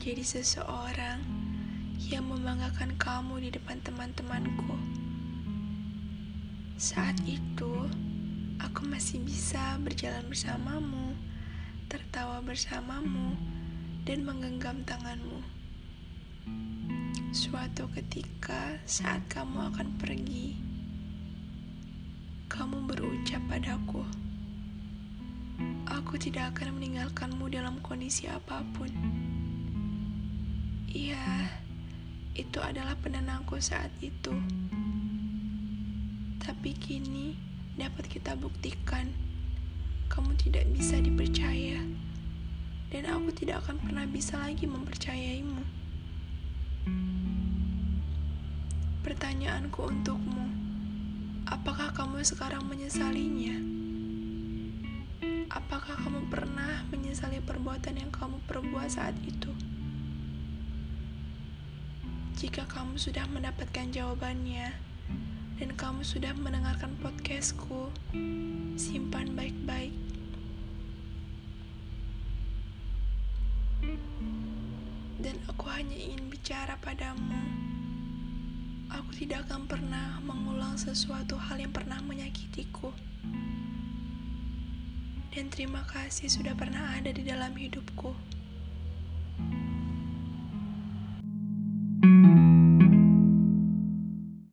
menjadi seseorang yang membanggakan kamu di depan teman-temanku. Saat itu, aku masih bisa berjalan bersamamu, tertawa bersamamu, dan menggenggam tanganmu. Suatu ketika, saat kamu akan pergi, kamu berucap padaku, "Aku tidak akan meninggalkanmu dalam kondisi apa pun." Iya, itu adalah penenangku saat itu. Tapi kini dapat kita buktikan, kamu tidak bisa dipercaya, dan aku tidak akan pernah bisa lagi mempercayaimu. Pertanyaanku untukmu, apakah kamu sekarang menyesalinya? Apakah kamu pernah menyesali perbuatan yang kamu perbuat saat itu? Jika kamu sudah mendapatkan jawabannya dan kamu sudah mendengarkan podcastku, simpan baik-baik. Dan aku hanya ingin bicara padamu. Aku tidak akan pernah mengulang sesuatu hal yang pernah menyakitiku. Dan terima kasih sudah pernah ada di dalam hidupku.